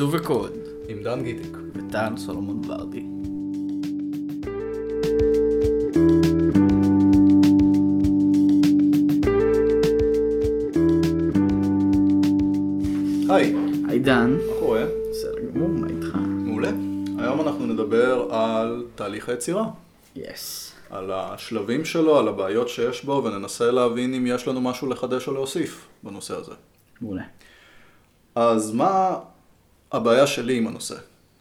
עיצוב וקוד, עם דן גיטיק. וטל סולומון ורדי. היי, היי דן. מה קורה? בסדר גמור, מה איתך? מעולה. היום אנחנו נדבר על תהליך היצירה. יס. על השלבים שלו, על הבעיות שיש בו, וננסה להבין אם יש לנו משהו לחדש או להוסיף בנושא הזה. מעולה. אז מה הבעיה שלי עם הנושא?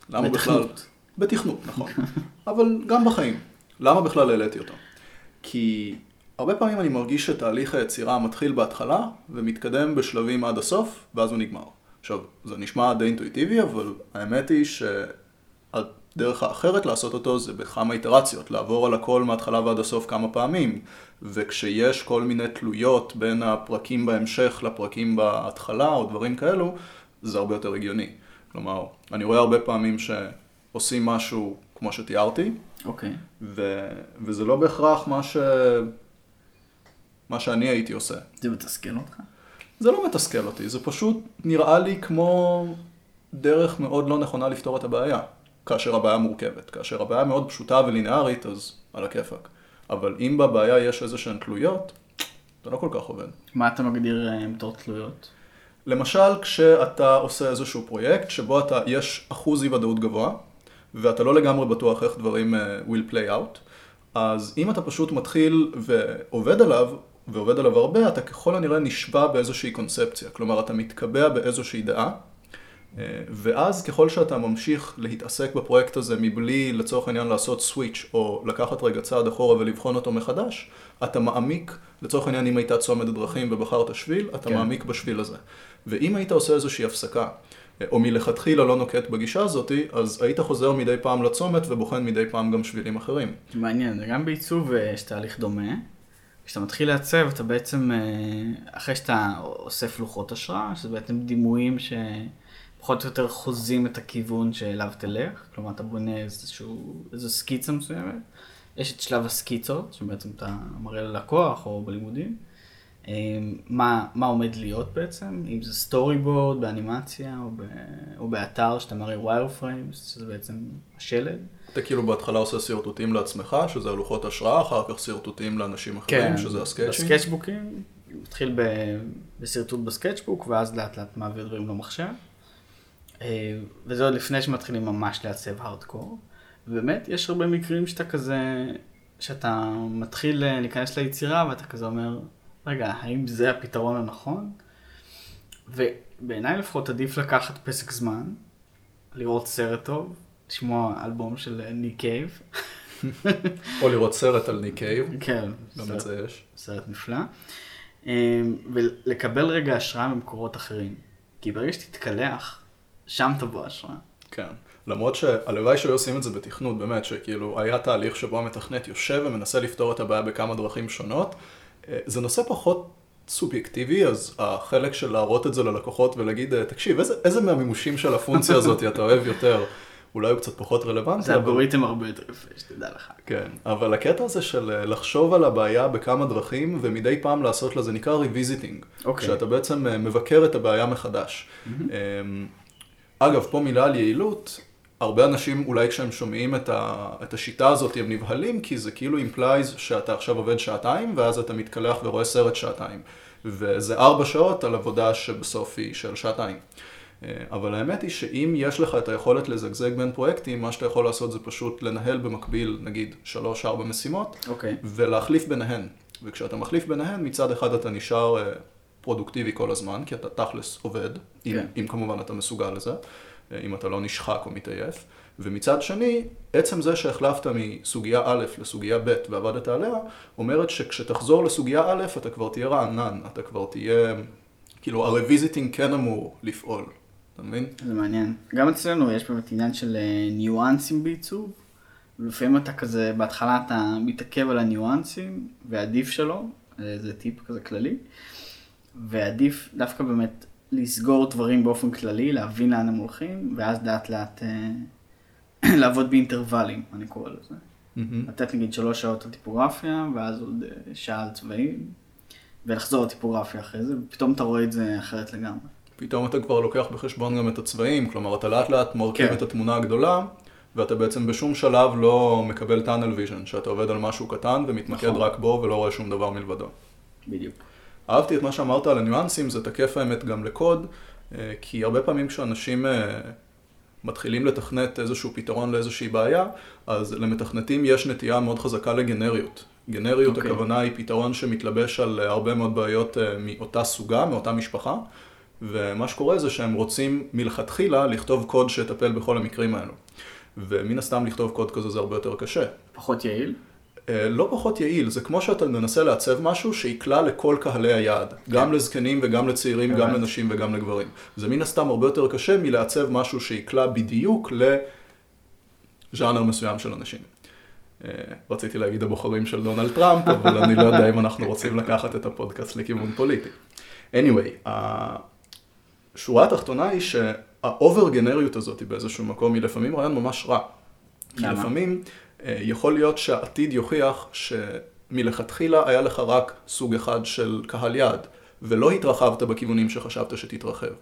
למה בתכנות. בכלל... בתכנות, נכון. אבל גם בחיים. למה בכלל העליתי אותו? כי הרבה פעמים אני מרגיש שתהליך היצירה מתחיל בהתחלה ומתקדם בשלבים עד הסוף, ואז הוא נגמר. עכשיו, זה נשמע די אינטואיטיבי, אבל האמת היא שהדרך האחרת לעשות אותו זה בכמה איטרציות, לעבור על הכל מההתחלה ועד הסוף כמה פעמים, וכשיש כל מיני תלויות בין הפרקים בהמשך לפרקים בהתחלה או דברים כאלו, זה הרבה יותר הגיוני. כלומר, אני רואה הרבה פעמים שעושים משהו כמו שתיארתי, אוקיי. ו... וזה לא בהכרח מה, ש... מה שאני הייתי עושה. זה מתסכל אותך? זה לא מתסכל אותי, זה פשוט נראה לי כמו דרך מאוד לא נכונה לפתור את הבעיה, כאשר הבעיה מורכבת. כאשר הבעיה מאוד פשוטה ולינארית, אז על הכיפאק. אבל אם בבעיה יש איזה שהן תלויות, זה לא כל כך עובד. מה אתה מגדיר אה, בתור תלויות? למשל, כשאתה עושה איזשהו פרויקט שבו אתה, יש אחוז אי ודאות גבוה, ואתה לא לגמרי בטוח איך דברים uh, will play out, אז אם אתה פשוט מתחיל ועובד עליו, ועובד עליו הרבה, אתה ככל הנראה נשבע באיזושהי קונספציה. כלומר, אתה מתקבע באיזושהי דעה, ואז ככל שאתה ממשיך להתעסק בפרויקט הזה מבלי לצורך העניין לעשות סוויץ' או לקחת רגע צעד אחורה ולבחון אותו מחדש, אתה מעמיק, לצורך העניין אם הייתה צומת דרכים ובחרת שביל, אתה כן. מעמיק בשביל הזה. ואם היית עושה איזושהי הפסקה, אה, או מלכתחילה לא נוקט בגישה הזאתי, אז היית חוזר מדי פעם לצומת ובוחן מדי פעם גם שבילים אחרים. מעניין, גם בעיצוב אה, יש תהליך דומה. כשאתה מתחיל לעצב, אתה בעצם, אה, אחרי שאתה אוסף לוחות השראה, שזה בעצם דימויים שפחות או יותר חוזים את הכיוון שאליו תלך, כלומר אתה בונה איזשהו, איזו סקיצה מסוימת. יש את שלב הסקיצות, שבעצם אתה מראה ללקוח או בלימודים. אה, מה, מה עומד להיות בעצם, אם זה storyboard באנימציה או, ב, או באתר שאתה מראה wireframes, שזה בעצם השלד. אתה כאילו בהתחלה עושה שרטוטים לעצמך, שזה הלוחות השראה, אחר כך שרטוטים לאנשים אחרים, שזה ה sketch ים. ב sketchbook ים, מתחיל ב... בשרטוט ב sketchbook, ואז לאט לאט מעביר דברים למחשב. אה, וזה עוד לפני שמתחילים ממש לעצב הארדקור. ובאמת, יש הרבה מקרים שאתה כזה, שאתה מתחיל אה, להיכנס ליצירה, ואתה כזה אומר, רגע, האם זה הפתרון הנכון? ובעיניי לפחות עדיף לקחת פסק זמן, לראות סרט טוב, לשמוע אלבום של אה, ניק קייב. או לראות סרט על ניק קייב, כן, גם את זה יש. סרט נפלא. ולקבל רגע השראה ממקורות אחרים. כי ברגע שתתקלח, שם תבוא השראה. כן. למרות שהלוואי שהיו עושים את זה בתכנות, באמת, שכאילו היה תהליך שבו המתכנת יושב ומנסה לפתור את הבעיה בכמה דרכים שונות. אה, זה נושא פחות סובייקטיבי, אז החלק של להראות את זה ללקוחות ולהגיד, אה, תקשיב, איזה, איזה מהמימושים של הפונקציה הזאת אתה אוהב יותר, אולי הוא קצת פחות רלוונטי. זה אבל- אלגוריתם הרבה יותר יפה, שתדע לך. כן, אבל הקטע הזה של אה, לחשוב על הבעיה בכמה דרכים, ומדי פעם לעשות לה, זה נקרא revisiting. אוקיי. כשאתה בעצם אה, מבקר את הבעיה מחדש. אמ, אגב, פה מילה על יעילות, הרבה אנשים אולי כשהם שומעים את, ה, את השיטה הזאת הם נבהלים, כי זה כאילו implies שאתה עכשיו עובד שעתיים, ואז אתה מתקלח ורואה סרט שעתיים. וזה ארבע שעות על עבודה שבסוף היא של שעתיים. אה, אבל האמת היא שאם יש לך את היכולת לזגזג בין פרויקטים, מה שאתה יכול לעשות זה פשוט לנהל במקביל, נגיד, שלוש-ארבע משימות, אוקיי. ולהחליף ביניהן. וכשאתה מחליף ביניהן, מצד אחד אתה נשאר אה, פרודוקטיבי כל הזמן, כי אתה תכלס עובד, אם, כן. אם כמובן אתה מסוגל לזה, אה, אם אתה לא נשחק או מתעייף. ומצד שני, עצם זה שהחלפת מסוגיה א' לסוגיה ב' ועבדת עליה, אומרת שכשתחזור לסוגיה א', אתה כבר תהיה רענן, אתה כבר תהיה, כאילו ה revisiting כן אמור לפעול, אתה מבין? זה מעניין. גם אצלנו יש באמת עניין של אה, ניואנסים בעיצוב. ולפעמים אתה כזה, בהתחלה אתה מתעכב על הניואנסים, ועדיף שלא, אה, זה טיפ כזה כללי. ועדיף דווקא באמת לסגור דברים באופן כללי, להבין לאן הם הולכים, ואז לאט לאט אה, לעבוד באינטרוולים, אני קורא לזה. לתת נגיד שלוש שעות על טיפוגרפיה, ואז עוד אה, שעה על צבעים, ולחזור לטיפוגרפיה אחרי זה, ופתאום אתה רואה את זה אחרת לגמרי. פתאום אתה כבר לוקח בחשבון גם את הצבעים, כלומר אתה לאט לאט מרכיב כן. את התמונה הגדולה, ואתה בעצם בשום שלב לא מקבל tunnel vision, שאתה עובד על משהו קטן ומתמקד נכון. רק בו ולא רואה שום דבר מלבדו. בדיוק. אהבתי את מה שאמרת על הניואנסים, זה תקף האמת גם לקוד, אה, כי הרבה פעמים כשאנשים אה, מתחילים לתכנת איזשהו פתרון לאיזושהי בעיה, אז למתכנתים יש נטייה מאוד חזקה לגנריות. גנריות, אוקיי. הכוונה היא פתרון שמתלבש על הרבה מאוד בעיות אה, מאותה סוגה, מאותה משפחה, ומה שקורה זה שהם רוצים מלכתחילה לכתוב קוד שיטפל בכל המקרים האלו. ומן הסתם לכתוב קוד כזה זה הרבה יותר קשה. פחות יעיל? אה, לא פחות יעיל, זה כמו שאתה מנסה לעצב משהו שיקלע לכל קהלי היעד, גם לזקנים וגם לצעירים, גם. לנשים וגם לגברים. זה מן הסתם הרבה יותר קשה מלעצב משהו שיקלע בדיוק לז'אנר מסוים של אנשים. אה, רציתי להגיד הבוחרים של דונלד טראמפ, אבל אני לא יודע אם אנחנו רוצים לקחת את הפודקאסט לכיוון פוליטי. anyway, השורה התחתונה היא שה over גנריות הזאת באיזשהו מקום היא לפעמים רעיון ממש רע. כי למה? לפעמים יכול להיות שהעתיד יוכיח שמלכתחילה היה לך רק סוג אחד של קהל יעד, ולא התרחבת בכיוונים שחשבת שתתרחב.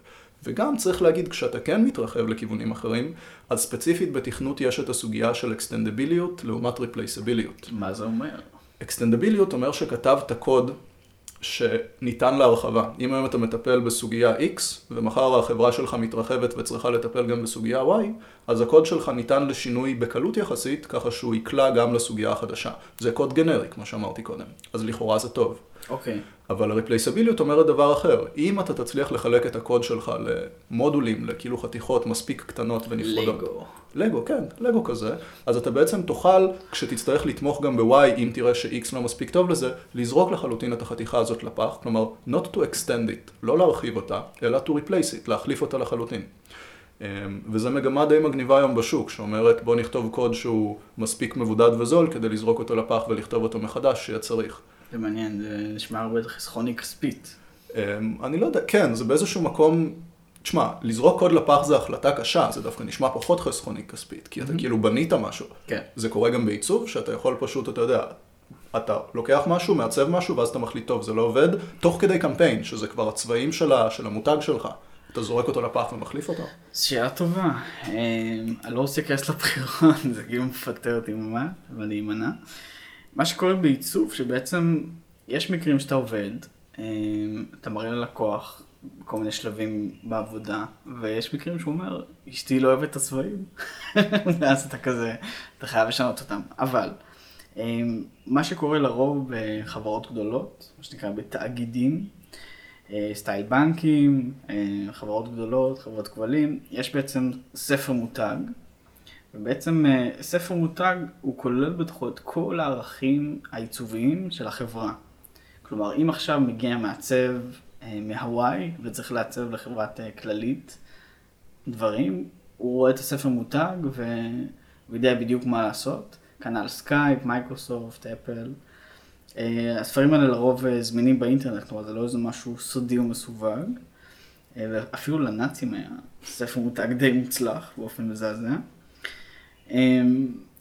וגם צריך להגיד, כשאתה כן מתרחב לכיוונים אחרים, אז ספציפית בתכנות יש את הסוגיה של אקסטנדביליות לעומת ריפלייסביליות. מה זה אומר? אקסטנדביליות אומר שכתבת קוד שניתן להרחבה. אם היום אתה מטפל בסוגיה X, ומחר החברה שלך מתרחבת וצריכה לטפל גם בסוגיה Y, אז הקוד שלך ניתן לשינוי בקלות יחסית, ככה שהוא יקלע גם לסוגיה החדשה. זה קוד גנרי, כמו שאמרתי קודם. אז לכאורה זה טוב. אוקיי. אבל הרפלייסביליות אומרת דבר אחר. אם אתה תצליח לחלק את הקוד שלך למודולים, לכאילו חתיכות מספיק קטנות ונפרדות. לגו. לגו, כן, לגו כזה. אז אתה בעצם תוכל, כשתצטרך לתמוך גם ב-Y, אם תראה ש-X לא מספיק טוב לזה, לזרוק לחלוטין את החתיכה הזאת לפח. כלומר, not to extend it, לא להרחיב אותה, אלא to replace it, להחליף אותה לחלוטין. אמ, וזו מגמה די מגניבה היום בשוק, שאומרת בוא נכתוב קוד שהוא מספיק מבודד וזול כדי לזרוק אותו לפח ולכתוב אותו מחדש שיהיה צריך. זה מעניין, זה נשמע הרבה חסכוני כספית. אמ, אני לא יודע, כן, זה באיזשהו מקום, תשמע, לזרוק קוד לפח זה החלטה קשה, זה דווקא נשמע פחות חסכוני כספית, כי אתה כאילו בנית משהו. כן. זה קורה גם בעיצוב, שאתה יכול פשוט, אתה יודע, אתה לוקח משהו, מעצב משהו, ואז אתה מחליט, טוב, זה לא עובד, תוך כדי קמפיין, שזה כבר הצבעים של, ה, של המותג שלך, אתה זורק אותו לפח ומחליף אותו. שאלה טובה. אה, אני לא רוצה להיכנס לבחירות, זה כאילו מפתה אותי ממש, אבל להימנע. מה שקורה בעיצוב, שבעצם יש מקרים שאתה עובד, אה, אתה מראה ללקוח כל מיני שלבים בעבודה, ויש מקרים שהוא אומר, אשתי לא אוהבת את הצבעים, ואז אתה כזה, אתה חייב לשנות אותם. אבל, אה, מה שקורה לרוב בחברות גדולות, מה שנקרא בתאגידים, אה, סטייל בנקים, אה, חברות גדולות, חברות כבלים, יש בעצם ספר מותג, ובעצם אה, ספר מותג הוא כולל בתוכו את כל הערכים העיצוביים של החברה. כלומר, אם עכשיו מגיע מעצב מהוואי וצריך לעצב לחברת אה, כללית דברים, הוא רואה את הספר מותג ו- ויודע בדיוק מה לעשות. כנ"ל סקייפ, מייקרוסופט, אפל. אה, הספרים האלה לרוב אה, זמינים באינטרנט, כלומר זה לא איזה משהו סודי ומסווג. אה, ואפילו לנאצים היה ספר מותג די מוצלח באופן מזעזע. אה,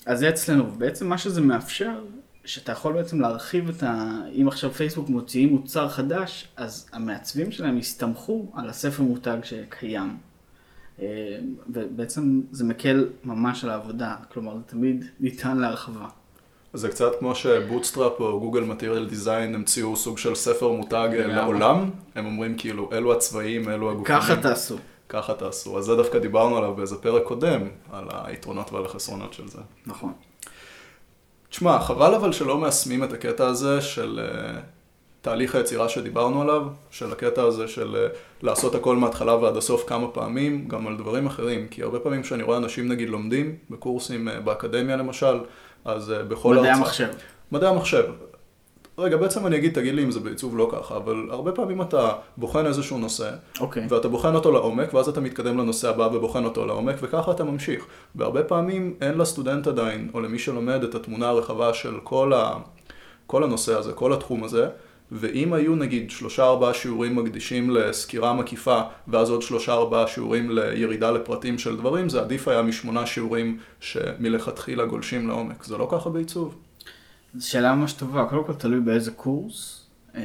אז זה אצלנו, ובעצם מה שזה מאפשר, שאתה יכול בעצם להרחיב את ה... אם עכשיו פייסבוק מוציאים מוצר חדש, אז המעצבים שלהם יסתמכו על הספר מותג שקיים. אה, ובעצם זה מקל ממש על העבודה, כלומר זה תמיד ניתן להרחבה. זה קצת כמו שבוטסטראפ או גוגל מטריאל דיזיין המציאו סוג של ספר מותג אה. לעולם, הם אומרים כאילו, אלו הצבעים, אלו הגופים. ככה תעשו. ככה תעשו. אז זה דווקא דיברנו עליו באיזה פרק קודם, על היתרונות ועל החסרונות של זה. נכון. תשמע, חבל אבל שלא מיישמים את הקטע הזה של uh, תהליך היצירה שדיברנו עליו, של הקטע הזה של uh, לעשות הכל מההתחלה ועד הסוף כמה פעמים, גם על דברים אחרים. כי הרבה פעמים כשאני רואה אנשים נגיד לומדים, בקורסים uh, באקדמיה למשל, אז uh, בכל מדעי הרצאה- המחשב. מדעי המחשב. רגע, בעצם אני אגיד, תגיד לי אם זה בעיצוב לא ככה, אבל הרבה פעמים אתה בוחן איזשהו נושא, אוקיי. ואתה בוחן אותו לעומק, ואז אתה מתקדם לנושא הבא ובוחן אותו לעומק, וככה אתה ממשיך. והרבה פעמים אין לסטודנט עדיין, או למי שלומד, את התמונה הרחבה של כל, ה... כל הנושא הזה, כל התחום הזה, ואם היו נגיד שלושה ארבעה שיעורים מקדישים לסקירה מקיפה, ואז עוד שלושה ארבעה שיעורים לירידה לפרטים של דברים, זה עדיף היה משמונה שיעורים שמלכתחילה גולשים לעומק. זה לא ככה בעיצוב. זו שאלה ממש טובה, קודם כל תלוי באיזה קורס. אה,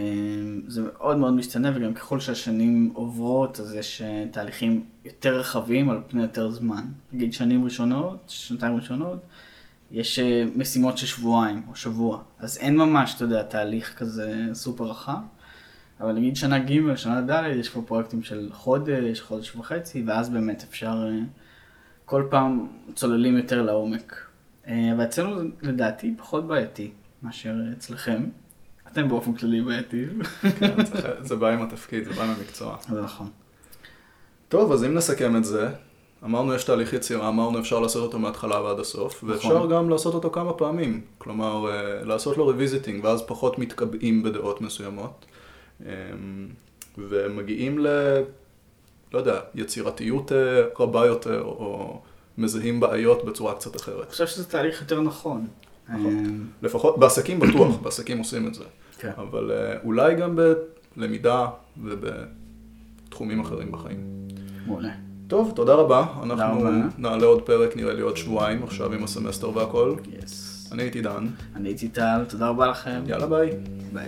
זה מאוד מאוד משתנה, וגם ככל שהשנים עוברות, אז יש אה, תהליכים יותר רחבים על פני יותר זמן. נגיד שנים ראשונות, שנתיים ראשונות, יש אה, משימות של שבועיים או שבוע, אז אין ממש, אתה יודע, תהליך כזה סופר רחב. אבל נגיד שנה ג', שנה ד', יש פה פרויקטים של חודש, חודש וחצי, ואז באמת אפשר, כל פעם צוללים יותר לעומק. אבל אצלנו לדעתי פחות בעייתי מאשר אצלכם. אתם באופן כללי בעייתיים. כן, זה בא עם התפקיד, זה בא עם המקצוע. זה נכון. טוב, אז אם נסכם את זה, אמרנו יש תהליך יצירה, אמרנו אפשר לעשות אותו מההתחלה ועד הסוף, נכון. ואפשר גם לעשות אותו כמה פעמים. כלומר, אה, לעשות לו revisiting, ואז פחות מתקבעים בדעות מסוימות. אמ, ומגיעים ל... לא יודע, יצירתיות אה, רבה יותר, או מזהים בעיות בצורה קצת אחרת. אני חושב שזה תהליך יותר נכון. נכון. אמ, לפחות בעסקים בטוח, בעסקים עושים את זה. כן. אבל אה, אולי גם בלמידה ובתחומים אחרים בחיים. מעולה. טוב, תודה רבה. אנחנו נעלה עוד פרק, נראה לי עוד שבועיים, עכשיו עם הסמסטר והכל. אני הייתי דן. אני הייתי טל, תודה רבה לכם. יאללה ביי. ביי.